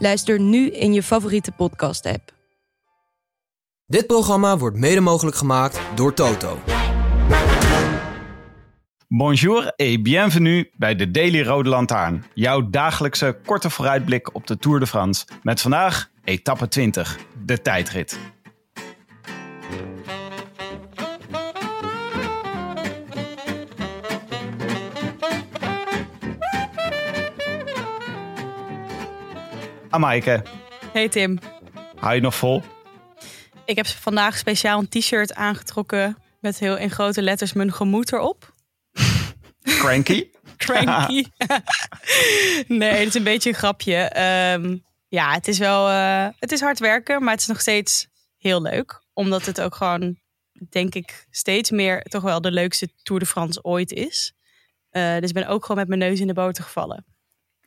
Luister nu in je favoriete podcast-app. Dit programma wordt mede mogelijk gemaakt door Toto. Bonjour et bienvenue bij de Daily Rode Lantaarn. Jouw dagelijkse korte vooruitblik op de Tour de France. Met vandaag etappe 20, de tijdrit. Amaike, Hey Tim, hou je nog vol? ik heb vandaag speciaal een t-shirt aangetrokken met heel in grote letters mijn gemoed erop. Cranky? Cranky. nee, het is een beetje een grapje. Ehm, ja, het is wel eh, het is hard werken, maar het is nog steeds heel leuk. Omdat het ook gewoon, denk ik, steeds meer toch wel de leukste Tour de France ooit is. Eh, dus ik ben ook gewoon met mijn neus in de boter gevallen.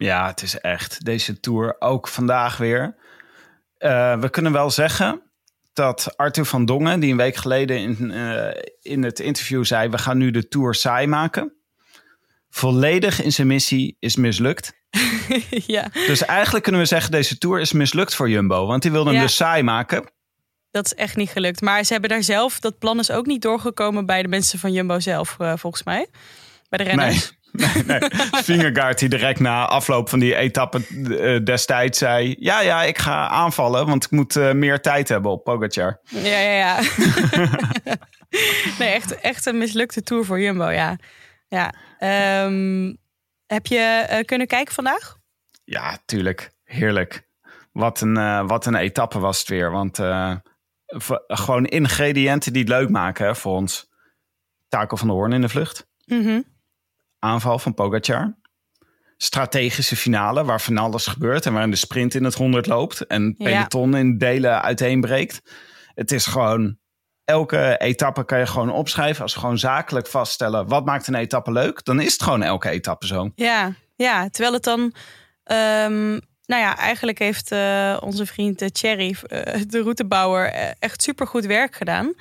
Ja, het is echt. Deze tour ook vandaag weer. Eh, we kunnen wel zeggen dat Arthur van Dongen, die een week geleden in, eh, in het interview zei: We gaan nu de tour saai maken. Volledig in zijn missie is mislukt. ja, Dus eigenlijk kunnen we zeggen: deze tour is mislukt voor Jumbo. Want die wilde hem Ja. dus saai maken. dat is echt niet gelukt. Maar ze hebben daar zelf, dat plan is ook niet doorgekomen bij de mensen van Jumbo zelf, eh, volgens mij. Bij de renners. Nee, nee, nee. Die direct na afloop van die etappe eh, destijds zei... Ja, ja, ik ga aanvallen, want ik moet eh, meer tijd hebben op Pogacar. Ja, ja, ja. nee, echt, echt een mislukte tour voor Jumbo, ja. ja. Ehm, heb je eh, kunnen kijken vandaag? Ja, tuurlijk. Heerlijk. Wat een, wat een etappe was het weer. Want gewoon ingrediënten die het leuk maken hè, voor ons. Taco van der Hoorn in de vlucht. Mhm. Aanval van Pogacar. Strategische finale waar van alles gebeurt. En waarin de sprint in het 100 loopt. En Ja. peloton in delen uiteenbreekt. Het is gewoon... Elke etappe kan je gewoon opschrijven. Als we gewoon zakelijk vaststellen... wat maakt een etappe leuk? Dan is het gewoon elke etappe zo. Ja, ja, terwijl het dan... ehm, nou ja, eigenlijk heeft eh, onze vriend eh, Thierry, eh, de routebouwer, echt supergoed werk gedaan.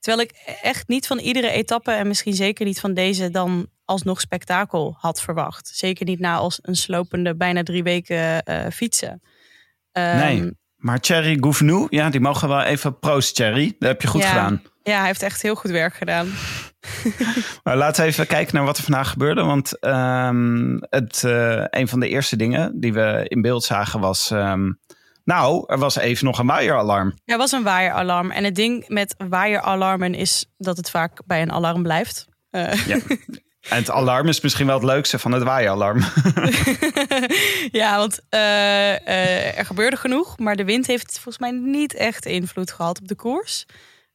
Terwijl ik echt niet van iedere etappe en misschien zeker niet van deze dan alsnog spektakel had verwacht. Zeker niet na als een slopende bijna drie weken eh, fietsen. Ehm, Nee. Maar Thierry Gouvenou, ja, die mogen wel even proost, Thierry. Dat heb je goed ja, gedaan. Ja, hij heeft echt heel goed werk gedaan. Maar laten we even kijken naar wat er vandaag gebeurde. Want ehm, het, eh, een van de eerste dingen die we in beeld zagen was... ehm, nou, er was even nog een waaieralarm. Er was een waaieralarm. En het ding met waaieralarmen is dat het vaak bij een alarm blijft. Eh, Ja. En het alarm is misschien wel het leukste van het waaieralarm. ja, want eh, eh, er gebeurde genoeg. Maar de wind heeft volgens mij niet echt invloed gehad op de koers.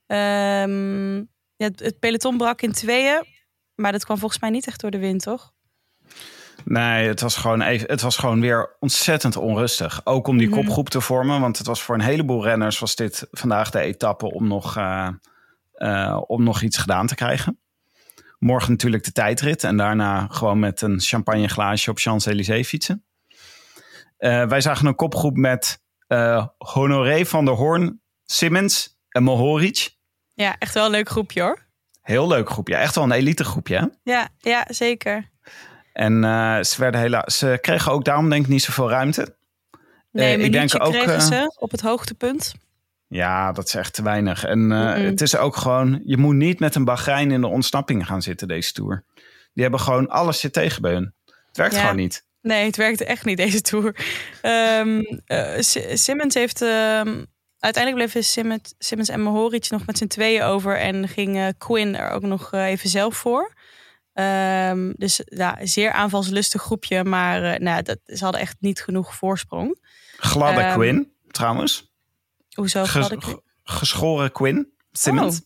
Ehm, ja, het, het peloton brak in tweeën. Maar dat kwam volgens mij niet echt door de wind, toch? Nee, het was, gewoon even, het was gewoon weer ontzettend onrustig. Ook om die Mhm. kopgroep te vormen. Want het was voor een heleboel renners was dit vandaag de etappe om nog, eh, om nog iets gedaan te krijgen. Morgen natuurlijk de tijdrit. En daarna gewoon met een champagneglaasje op Champs-Élysées fietsen. Eh, wij zagen een kopgroep met eh, Honoré van der Hoorn, Simmons en Mohoric. Ja, echt wel een leuk groepje hoor. Heel leuk groepje. Echt wel een elite groepje. Hè? Ja, ja zeker. En eh, ze, werden helaas, ze kregen ook daarom denk ik niet zoveel ruimte. Nee, ik denk ook, kregen ze op het hoogtepunt. Ja, dat is echt te weinig. En eh, het is ook gewoon, je moet niet met een Bahrein in de ontsnapping gaan zitten deze tour. Die hebben gewoon alles zit tegen bij hun. Het werkt Ja. gewoon niet. Nee, het werkte echt niet deze tour. Ehm eh, Si- Simmons heeft. ehm, uiteindelijk bleven Simmons, Simmons en Mohoric nog met z'n tweeën over. En ging eh, Quinn er ook nog even zelf voor. Ehm, dus ja, zeer aanvalslustig groepje. Maar nou, dat, ze hadden echt niet genoeg voorsprong. Gladde Quinn, trouwens. Hoezo? Ges- ik... geschoren Quinn, Simmons.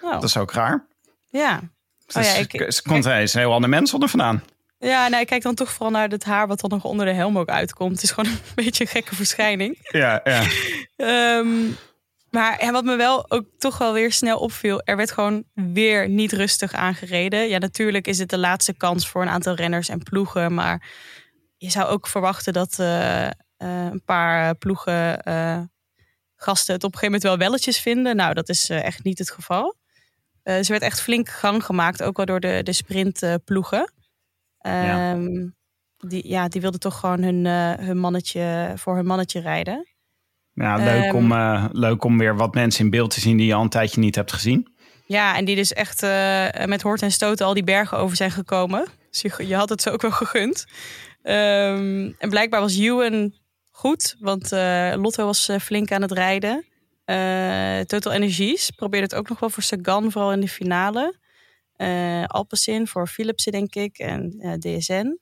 Oh. Dat is ook raar. Ja. Dus Oh ja, ik- ze komt er eens een heel ander mens onder vandaan. Ja, nou, ik kijk dan toch vooral naar het haar wat dan nog onder de helm ook uitkomt. Het is gewoon een beetje een gekke verschijning. Ja, ja. Ehm, maar ja, wat me wel ook toch wel weer snel opviel, er werd gewoon weer niet rustig aangereden. Ja, natuurlijk is het de laatste kans voor een aantal renners en ploegen. Maar je zou ook verwachten dat eh, eh, een paar ploegen eh, gasten het op een gegeven moment wel welletjes vinden. Nou, dat is echt niet het geval. ze werd echt flink gang gemaakt, ook al door de, de sprintploegen. Ja. Ehm, die, ja, die wilden toch gewoon hun, hun mannetje voor hun mannetje rijden. Ja, leuk, Ehm, om, eh, leuk om weer wat mensen in beeld te zien die je al een tijdje niet hebt gezien. Ja, en die dus echt eh, met hoort en stoten al die bergen over zijn gekomen. Dus je, je had het ze ook wel gegund. Ehm, en blijkbaar was Ewan goed, want eh, Lotto was eh, flink aan het rijden. Eh, Total Energies probeerde het ook nog wel voor Sagan, vooral in de finale. Alpecin voor Philipsen, denk ik, en DSN.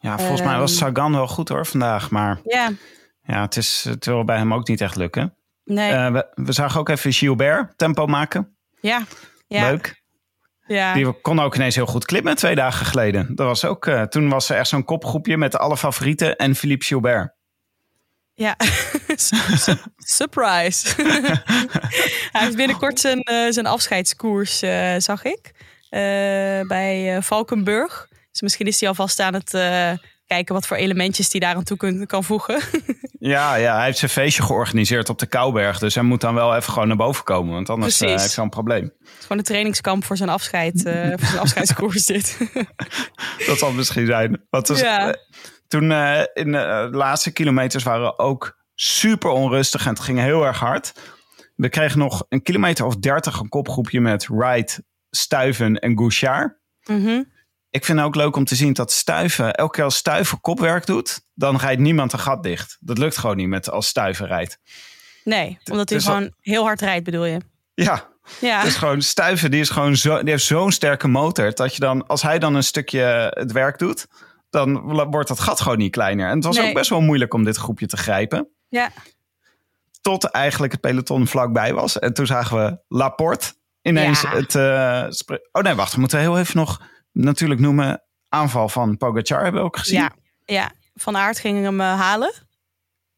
Ja, volgens mij was Ehm. Sagan wel goed hoor vandaag. Maar Ja, ja, het, is, het wil bij hem ook niet echt lukken. nee, we, we zagen ook even Gilbert tempo maken. ja. Ja, Leuk. ja. Die kon ook ineens heel goed klimmen twee dagen geleden. Dat was ook, toen was er echt zo'n kopgroepje met alle favorieten en Philippe Gilbert. Ja, Su- surprise. Hij heeft binnenkort zijn, eh, zijn afscheidskoers, eh, zag ik, eh, bij Valkenburg. Dus misschien is hij alvast aan het kijken wat voor elementjes hij daar aan toe kun- kan voegen. Ja, ja, hij heeft zijn feestje georganiseerd op de Kouberg. Dus hij moet dan wel even gewoon naar boven komen. Want anders Precies. heeft hij een probleem. Het is gewoon een trainingskamp voor zijn afscheid, voor zijn afscheidskoers dit. Dat zal misschien zijn. Het was, Ja. Eh, toen eh, in de laatste kilometers waren ook super onrustig. En het ging heel erg hard. We kregen nog een kilometer of dertig een kopgroepje met Wright, Stuiven en Gouchard. Mhm. Ik vind het ook leuk om te zien dat Stuiven, elke keer als Stuiven kopwerk doet, dan rijdt niemand een gat dicht. Dat lukt gewoon niet met als Stuiven rijdt. Nee, omdat hij Dus dat- gewoon heel hard rijdt, bedoel je? Ja, Ja, het is gewoon Stuiven, die, is gewoon zo, die heeft zo'n sterke motor, dat je dan, als hij dan een stukje het werk doet, dan wordt dat gat gewoon niet kleiner. En het was Nee. ook best wel moeilijk om dit groepje te grijpen. ja. Tot eigenlijk het peloton vlakbij was. En toen zagen we Laporte ineens Ja. het... eh, oh nee, wacht, we moeten heel even nog natuurlijk noemen... aanval van Pogacar hebben we ook gezien. ja, ja. Van Aert ging hem eh, halen.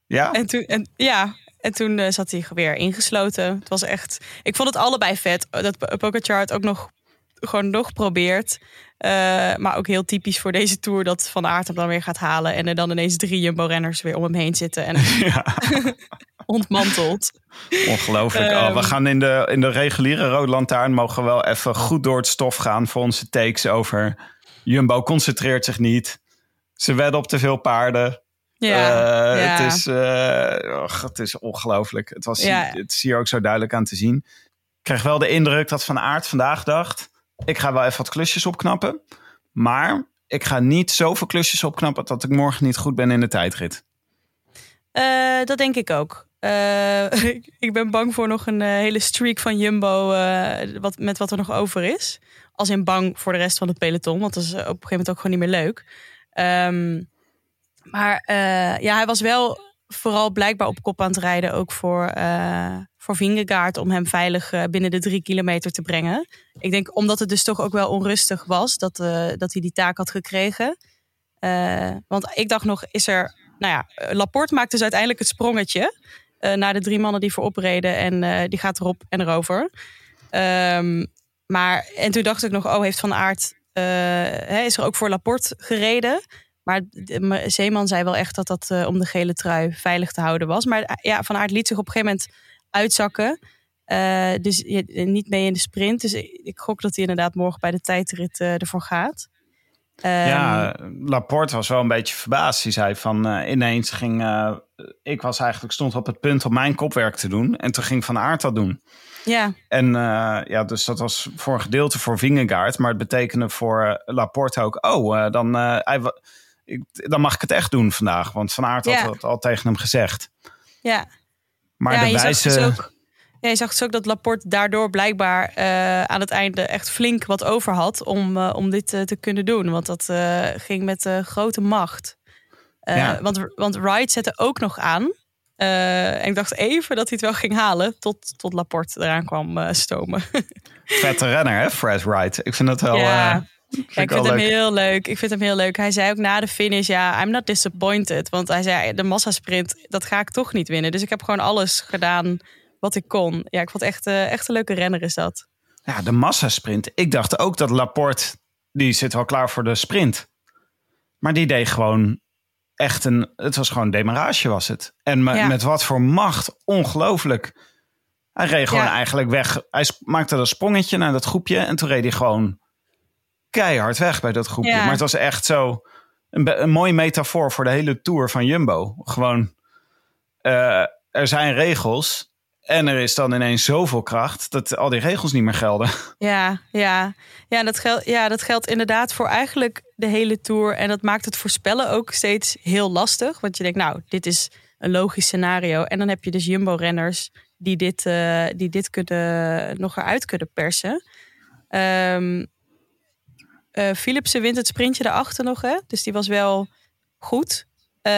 Ja? En toen, en, ja, en toen eh, zat hij weer ingesloten. Het was echt. Ik vond het allebei vet. Dat Pogacar het ook nog gewoon nog probeert. Eh, maar ook heel typisch voor deze tour dat Van Aert hem dan weer gaat halen. En er dan ineens drie Jumbo-renners weer om hem heen zitten. En ja. ontmantelt. Ongelooflijk. Ehm. oh, we gaan in de, in de reguliere Rode Lantaarn... mogen we wel even goed door het stof gaan... voor onze takes over... Jumbo concentreert zich niet. Ze wedden op te veel paarden. Ja, Eh, ja. Het, is, och, het is ongelooflijk. Het, was, Ja. het is hier ook zo duidelijk aan te zien. Ik kreeg wel de indruk dat Van Aert vandaag dacht... ik ga wel even wat klusjes opknappen. Maar ik ga niet zoveel klusjes opknappen... dat ik morgen niet goed ben in de tijdrit. Eh, dat denk ik ook. Eh, ik ben bang voor nog een eh, hele streak van Jumbo wat, met wat er nog over is. Als in bang voor de rest van het peloton, want dat is op een gegeven moment ook gewoon niet meer leuk. Ehm, maar ja, hij was wel vooral blijkbaar op kop aan het rijden, ook voor, voor Vingegaard, om hem veilig eh, binnen de drie kilometer te brengen. Ik denk omdat het dus toch ook wel onrustig was dat, eh, dat hij die taak had gekregen. Eh, want ik dacht nog, is er nou ja, Laporte maakt dus uiteindelijk het sprongetje eh, naar de drie mannen die voorop reden. En die gaat erop en erover. Ehm, maar, en toen dacht ik nog, oh, heeft Van Aert, hè, is er ook voor Laporte gereden? Maar Zeeman zei wel echt dat dat om de gele trui veilig te houden was. Maar ja, Van Aert liet zich op een gegeven moment uitzakken. Eh, dus je- niet mee in de sprint. Dus ik, ik gok dat hij inderdaad morgen bij de tijdrit eh, ervoor gaat. Ehm, Ja, Laporte was wel een beetje verbaasd. Die zei van eh, ineens ging... eh, ik was eigenlijk stond op het punt om mijn kopwerk te doen. En toen ging Van Aert dat doen. ja, En eh, ja, dus dat was voor een gedeelte voor Vingegaard. Maar het betekende voor eh, Laporte ook... Oh, eh, dan, eh, hij, ik, dan mag ik het echt doen vandaag. Want Van Aert Ja. had het al tegen hem gezegd. ja. Maar ja, de je zag wijze... dus ook, ja, je zag dus ook dat Laporte daardoor blijkbaar eh, aan het einde echt flink wat over had om, eh, om dit eh, te kunnen doen. Want dat ging met grote macht. Ja. want, want Wright zette ook nog aan. En ik dacht even dat hij het wel ging halen tot, tot Laporte eraan kwam stomen. Vette renner, hè, Fred Wright. Ik vind dat wel... ja, Ja, ik vind hem heel leuk. Ik vind hem heel leuk. Hij zei ook na de finish, ja, I'm not disappointed. Want hij zei, de massasprint, dat ga ik toch niet winnen. Dus ik heb gewoon alles gedaan wat ik kon. Ja, ik vond echt, uh, echt een leuke renner is dat. Ja, de massasprint. Ik dacht ook dat Laporte, die zit wel klaar voor de sprint. Maar die deed gewoon echt een, het was gewoon demarage was het. En met, met wat voor macht, ongelooflijk. Hij reed gewoon eigenlijk weg. Hij maakte een sprongetje naar dat groepje en toen reed hij gewoon keihard weg bij dat groepje. Maar het was echt zo een, een mooie metafoor voor de hele tour van Jumbo. Gewoon, uh, er zijn regels en er is dan ineens zoveel kracht dat al die regels niet meer gelden. Ja, ja. Ja, dat geldt, ja, dat geldt inderdaad voor eigenlijk de hele tour. En dat maakt het voorspellen ook steeds heel lastig. Want je denkt, nou, dit is een logisch scenario. En dan heb je dus Jumbo-renners die dit, uh, die dit kunnen, nog eruit kunnen persen. Um, uh, Philipsen wint het sprintje daarachter nog, hè? Dus die was wel goed. Uh,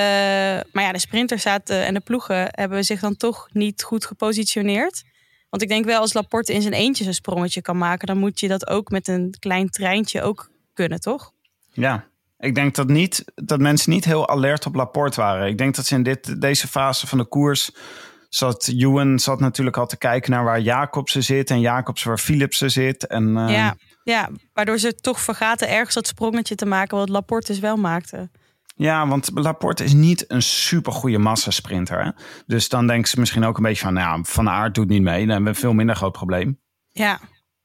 maar ja, de sprinters zaten en de ploegen hebben zich dan toch niet goed gepositioneerd. Want ik denk wel, als Laporte in zijn eentje een sprongetje kan maken, dan moet je dat ook met een klein treintje ook kunnen, toch? Ja, ik denk dat, niet, dat mensen niet heel alert op Laporte waren. Ik denk dat ze in dit, deze fase van de koers zat Ewan zat natuurlijk al te kijken naar waar Jacobsen zit en Jacobsen waar Philipsen zit. En, uh... ja, ja, waardoor ze toch vergaten ergens dat sprongetje te maken wat Laporte dus wel maakte. Ja, want Laporte is niet een super goede massasprinter. Hè? Dus dan denken ze misschien ook een beetje van, nou, Van Aert doet niet mee. Dan hebben we een veel minder groot probleem. Ja.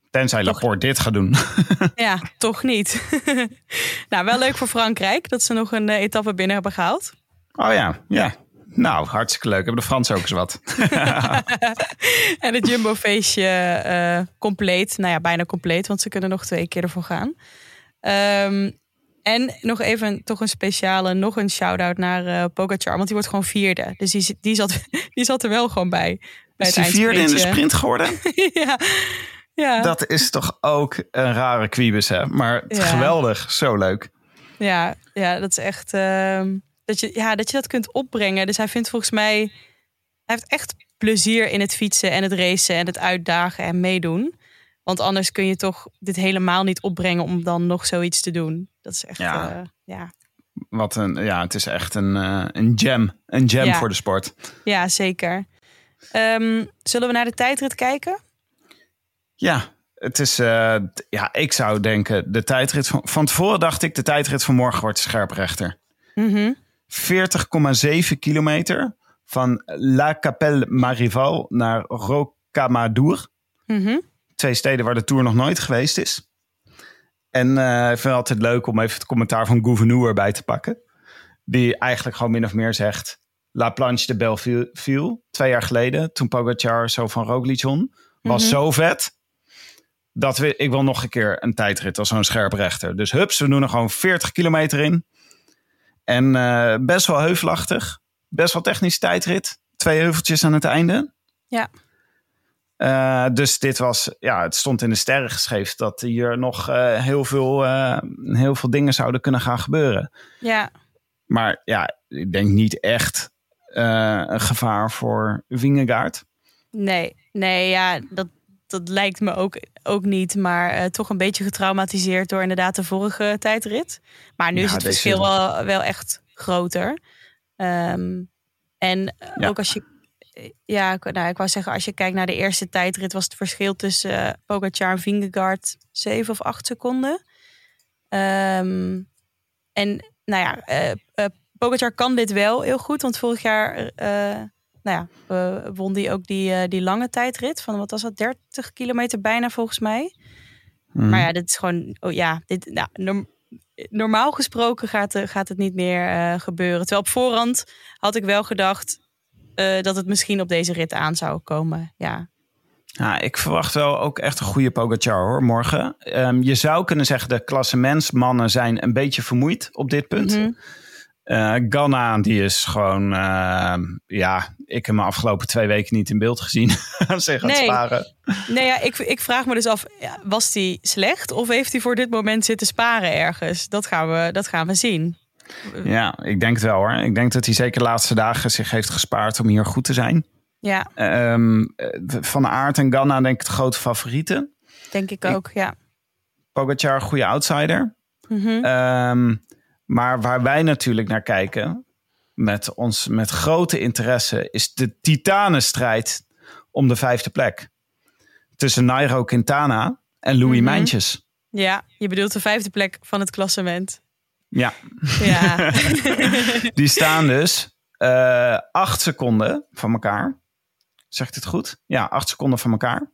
Tenzij toch... Laporte dit gaat doen. ja, toch niet. nou, wel leuk voor Frankrijk dat ze nog een uh, etappe binnen hebben gehaald. Oh ja, ja. Nou, hartstikke leuk. Hebben de Fransen ook eens wat. en het Jumbo-feestje uh, compleet. Nou ja, bijna compleet, want ze kunnen nog twee keer ervoor gaan. Um, en nog even toch een speciale, nog een shout-out naar uh, Pogacar. Want die wordt gewoon vierde. Dus die, die, zat, die zat er wel gewoon bij. bij is die vierde in de sprint geworden? ja. ja. Dat is toch ook een rare kwiebus, hè? Maar geweldig. Zo leuk. Ja, ja dat is echt... Uh, dat, je, ja, dat je dat kunt opbrengen. Dus hij vindt volgens mij... Hij heeft echt plezier in het fietsen en het racen en het uitdagen en meedoen. Want anders kun je toch dit helemaal niet opbrengen om dan nog zoiets te doen. Dat is echt, ja. Uh, ja. Wat een, ja, het is echt een, uh, een gem. Een gem voor de sport. Ja, zeker. Um, zullen we naar de tijdrit kijken? Ja, het is, uh, ja, ik zou denken, de tijdrit van, van tevoren dacht ik, de tijdrit van morgen wordt scherprechter. Mm -hmm. 40,7 kilometer van La Capelle Marival naar Rocamadour. Mm -hmm twee steden waar de Tour nog nooit geweest is. En uh, ik vind het altijd leuk om even het commentaar van Gouverneur erbij te pakken. Die eigenlijk gewoon min of meer zegt... La Planche de Belleville, twee jaar geleden... toen Pogacar zo van Roglic won, was mhm. zo vet... dat we, ik wil nog een keer een tijdrit als zo'n scherp rechter. Dus hups, we doen er gewoon 40 kilometer in. En uh, best wel heuvelachtig. Best wel technisch tijdrit. Twee heuveltjes aan het einde. Ja. Uh, dus dit was, ja, het stond in de sterren geschreven dat hier nog uh, heel, veel, heel veel dingen zouden kunnen gaan gebeuren. Ja. Maar ja, ik denk niet echt een gevaar voor Vingegaard. Nee, nee, ja, dat, dat lijkt me ook, ook niet. Maar toch een beetje getraumatiseerd door inderdaad de vorige tijdrit. Maar nu is het verschil wel, wel echt groter. Um, en ja. ook als je ja, nou, ik wou zeggen, als je kijkt naar de eerste tijdrit, was het verschil tussen uh, Pogacar en Vingegaard 7 of 8 seconden. Um, en nou ja, uh, Pogacar kan dit wel heel goed, want vorig jaar nou ja, won die ook die, die lange tijdrit van wat was dat, 30 kilometer bijna volgens mij. Mm. Maar ja, dit is gewoon, oh ja, dit, nou, normaal gesproken gaat, gaat het niet meer gebeuren. Terwijl op voorhand had ik wel gedacht, uh, dat het misschien op deze rit aan zou komen. Ja. Ja, ik verwacht wel ook echt een goede Pogacar hoor, morgen. Um, je zou kunnen zeggen, de klassementsmannen zijn een beetje vermoeid op dit punt. Mm -hmm. Uh, Ganna, die is gewoon, uh, ja, ik heb hem afgelopen twee weken niet in beeld gezien. Zeg nee. sparen. Nee, ja, ik, ik vraag me dus af, was hij slecht of heeft hij voor dit moment zitten sparen ergens? Dat gaan we, dat gaan we zien. Ja, ik denk het wel hoor. Ik denk dat hij zeker de laatste dagen zich heeft gespaard om hier goed te zijn. Ja. Um, van Aert en Ganna denk ik de grote favorieten. Denk ik ook, ja. Pogacar, goede outsider. Ehm, maar waar wij natuurlijk naar kijken, met, ons, met grote interesse, is de titanenstrijd om de vijfde plek. Tussen Nairo Quintana en Louis Mhm. Mijntjes. Ja, je bedoelt de vijfde plek van het klassement. Ja, Ja. die staan dus eh, acht seconden van elkaar. Zegt het goed? Ja, acht seconden van elkaar.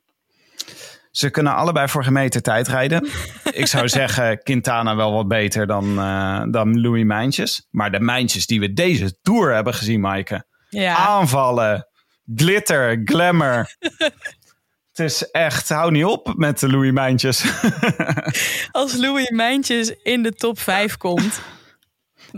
Ze kunnen allebei voor gemeten tijd rijden. Ik zou zeggen, Quintana wel wat beter dan, eh, dan Louis Mijntjes. Maar de Mijntjes die we deze Tour hebben gezien, Maaike. ja. Aanvallen, glitter, glamour. Het is echt, hou niet op met de Louis Mijntjes. Als Louis Mijntjes in de top 5 komt.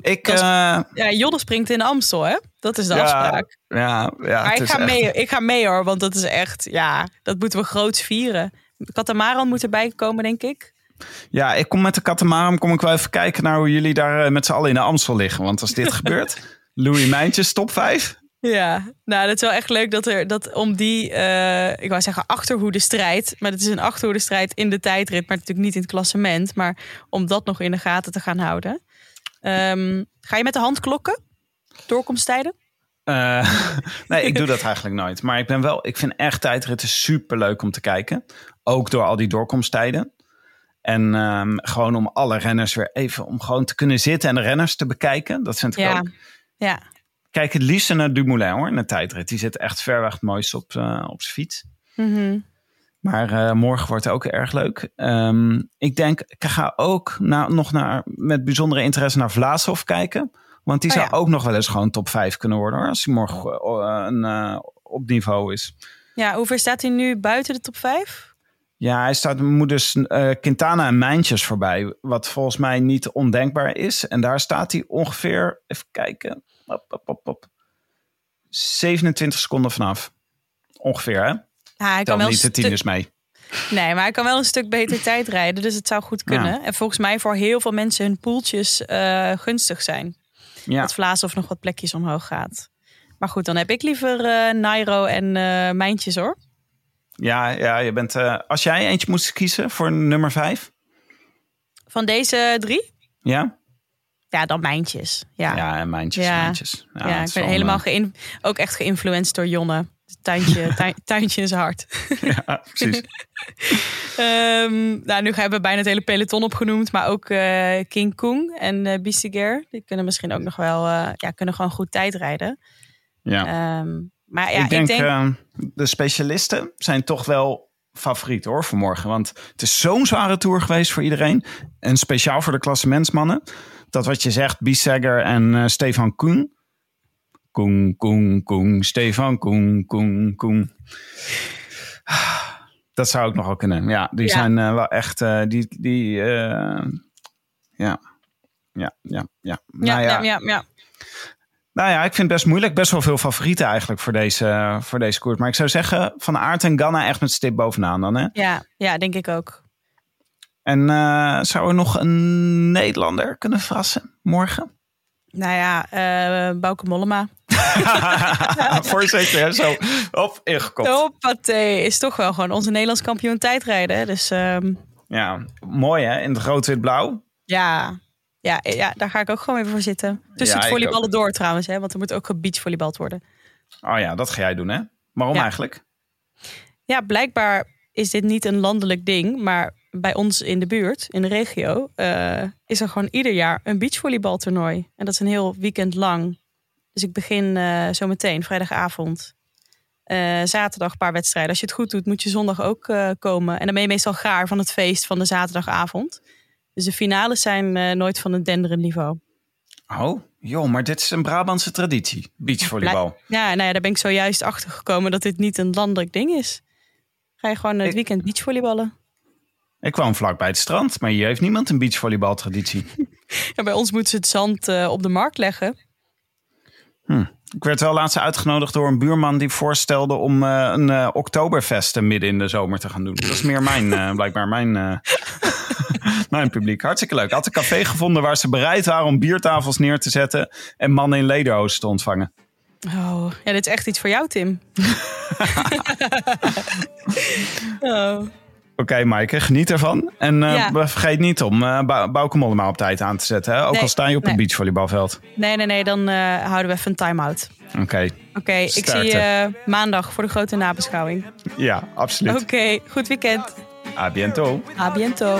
ik, is- eh, Ja, Jodde springt in Amstel, hè? Dat is de ja, afspraak. ja, ja, Maar ik ga, echt- mee, ik ga mee hoor, want dat is echt, ja, dat moeten we groots vieren. Katamaran moet erbij komen, denk ik. Ja, ik kom met de katamaran kom ik wel even kijken naar hoe jullie daar eh, met z'n allen in de Amstel liggen. Want als dit gebeurt, Louis Mijntjes top 5. Ja, nou, dat is wel echt leuk dat er dat om die, eh, ik wou zeggen achterhoede strijd, maar het is een achterhoede strijd in de tijdrit, maar natuurlijk niet in het klassement, maar om dat nog in de gaten te gaan houden. Ehm, ga je met de hand klokken? Doorkomsttijden? Eh, nee, ik doe dat eigenlijk nooit. Maar ik ben wel, ik vind echt tijdritten super leuk om te kijken. Ook door al die doorkomsttijden. En ehm, gewoon om alle renners weer even om gewoon te kunnen zitten en de renners te bekijken. Dat vind ik Ja. ook. Ja, Kijk het liefst naar Dumoulin hoor, in de tijdrit. Die zit echt ver weg het mooiste op, eh, op zijn fiets. Mhm. Maar eh, morgen wordt het ook erg leuk. Ehm, ik denk, ik ga ook na, nog naar, met bijzondere interesse naar Vlaashoff kijken. Want die Oh, zou ja. ook nog wel eens gewoon top 5 kunnen worden hoor. Als hij morgen een, eh, op niveau is. ja hoe ver staat hij nu buiten de top 5? Ja, hij staat moet dus eh, Quintana en Mijntjes voorbij. Wat volgens mij niet ondenkbaar is. En daar staat hij ongeveer, even kijken. Op, op, op, op. 27 seconden vanaf. Ongeveer hè? Ja, hij kan wel niet de tieners mee. Nee, maar hij kan wel een stuk beter tijd rijden. Dus het zou goed kunnen. En volgens mij voor heel veel mensen hun poeltjes eh, gunstig zijn. Ja. Dat Vlaas of nog wat plekjes omhoog gaat. Maar goed, dan heb ik liever eh Nairo en Mijntjes hoor. Ja, ja, je bent. eh, als jij eentje moest kiezen voor nummer vijf, Van deze drie? ja? Ja, dan Mijntjes. Ja, ja. Ja, en mijntjes, Ja. mijntjes. Ja, het ik ben helemaal eh, geïn- ook echt geïnfluenced door Jonne. Tuintje, tuin- tuintje in zijn hart. ja, precies. Ehm, nou, nu hebben we bijna het hele peloton opgenoemd. Maar ook eh, King Kong en eh Bissiger. Die kunnen misschien ook nog wel... ja, kunnen gewoon goed tijd rijden. Ja. Ehm, maar ja, ik denk, ik denk eh, de specialisten zijn toch wel favoriet hoor vanmorgen. Want het is zo'n zware tour geweest voor iedereen. En speciaal voor de klassementsmannen. Dat wat je zegt, Bissegger en eh, Stefan Koen. Koen, Koen, Koen, Stefan Koen, Koen, Koen. Dat zou ook nog wel kunnen. Ja, die Ja. zijn eh, wel echt... eh, die, die, ja. Ja, ja, ja. ja, Nou ja, ja, ja. Nou ja, ik vind het best moeilijk. Best wel veel favorieten eigenlijk voor deze, voor deze koers. Maar ik zou zeggen, Van Aert en Ganna echt met stip bovenaan dan. Hè? Ja, ja, denk ik ook. En eh, zou er nog een Nederlander kunnen verrassen morgen? Nou ja, eh Bauke Mollema. Voorzitter, zo op ingekopt. Hoppatee, is toch wel gewoon onze Nederlands kampioen tijdrijden. Dus ehm, Ja, mooi hè, in het rood-wit-blauw. ja. Ja, ja, daar ga ik ook gewoon even voor zitten. Tussen Ja, het volleyballen door trouwens, hè, want er moet ook gebeachvolleybald worden. Oh ja, dat ga jij doen hè? Waarom Ja. eigenlijk? Ja, blijkbaar is dit niet een landelijk ding, maar bij ons in de buurt, in de regio, eh, is er gewoon ieder jaar een beachvolleybaltoernooi. En dat is een heel weekend lang. Dus ik begin eh zo meteen, vrijdagavond. Eh, zaterdag een paar wedstrijden. Als je het goed doet, moet je zondag ook komen. En dan ben je meestal gaar van het feest van de zaterdagavond. Dus de finales zijn eh, nooit van een denderend niveau. Oh, joh, maar dit is een Brabantse traditie. Beachvolleybal. Ja, nou ja, daar ben ik zojuist achter gekomen dat dit niet een landelijk ding is. Ga je gewoon het Ik- weekend beachvolleyballen? Ik kwam vlak bij het strand, maar hier heeft niemand een beachvolleybaltraditie. Ja, bij ons moeten ze het zand eh, op de markt leggen. Ik werd wel laatst uitgenodigd door een buurman die voorstelde om eh, een eh Oktoberfest midden in de zomer te gaan doen. Dat is meer mijn, blijkbaar mijn, mijn publiek. Hartstikke leuk. Had een café gevonden waar ze bereid waren om biertafels neer te zetten en mannen in lederhozen te ontvangen. Oh, ja, dit is echt iets voor jou, Tim. oh. Oké, Maaike, geniet ervan. En eh, Ja. vergeet niet om uh, Bouke Mollema op tijd aan te zetten. Hè? Ook Nee, al sta je op nee. het beachvolleybalveld. Nee, nee, nee, dan eh, houden we even een time-out. Oké, Oké, ik zie je maandag voor de grote nabeschouwing. ja, absoluut. Oké, goed weekend. A biento. A biento.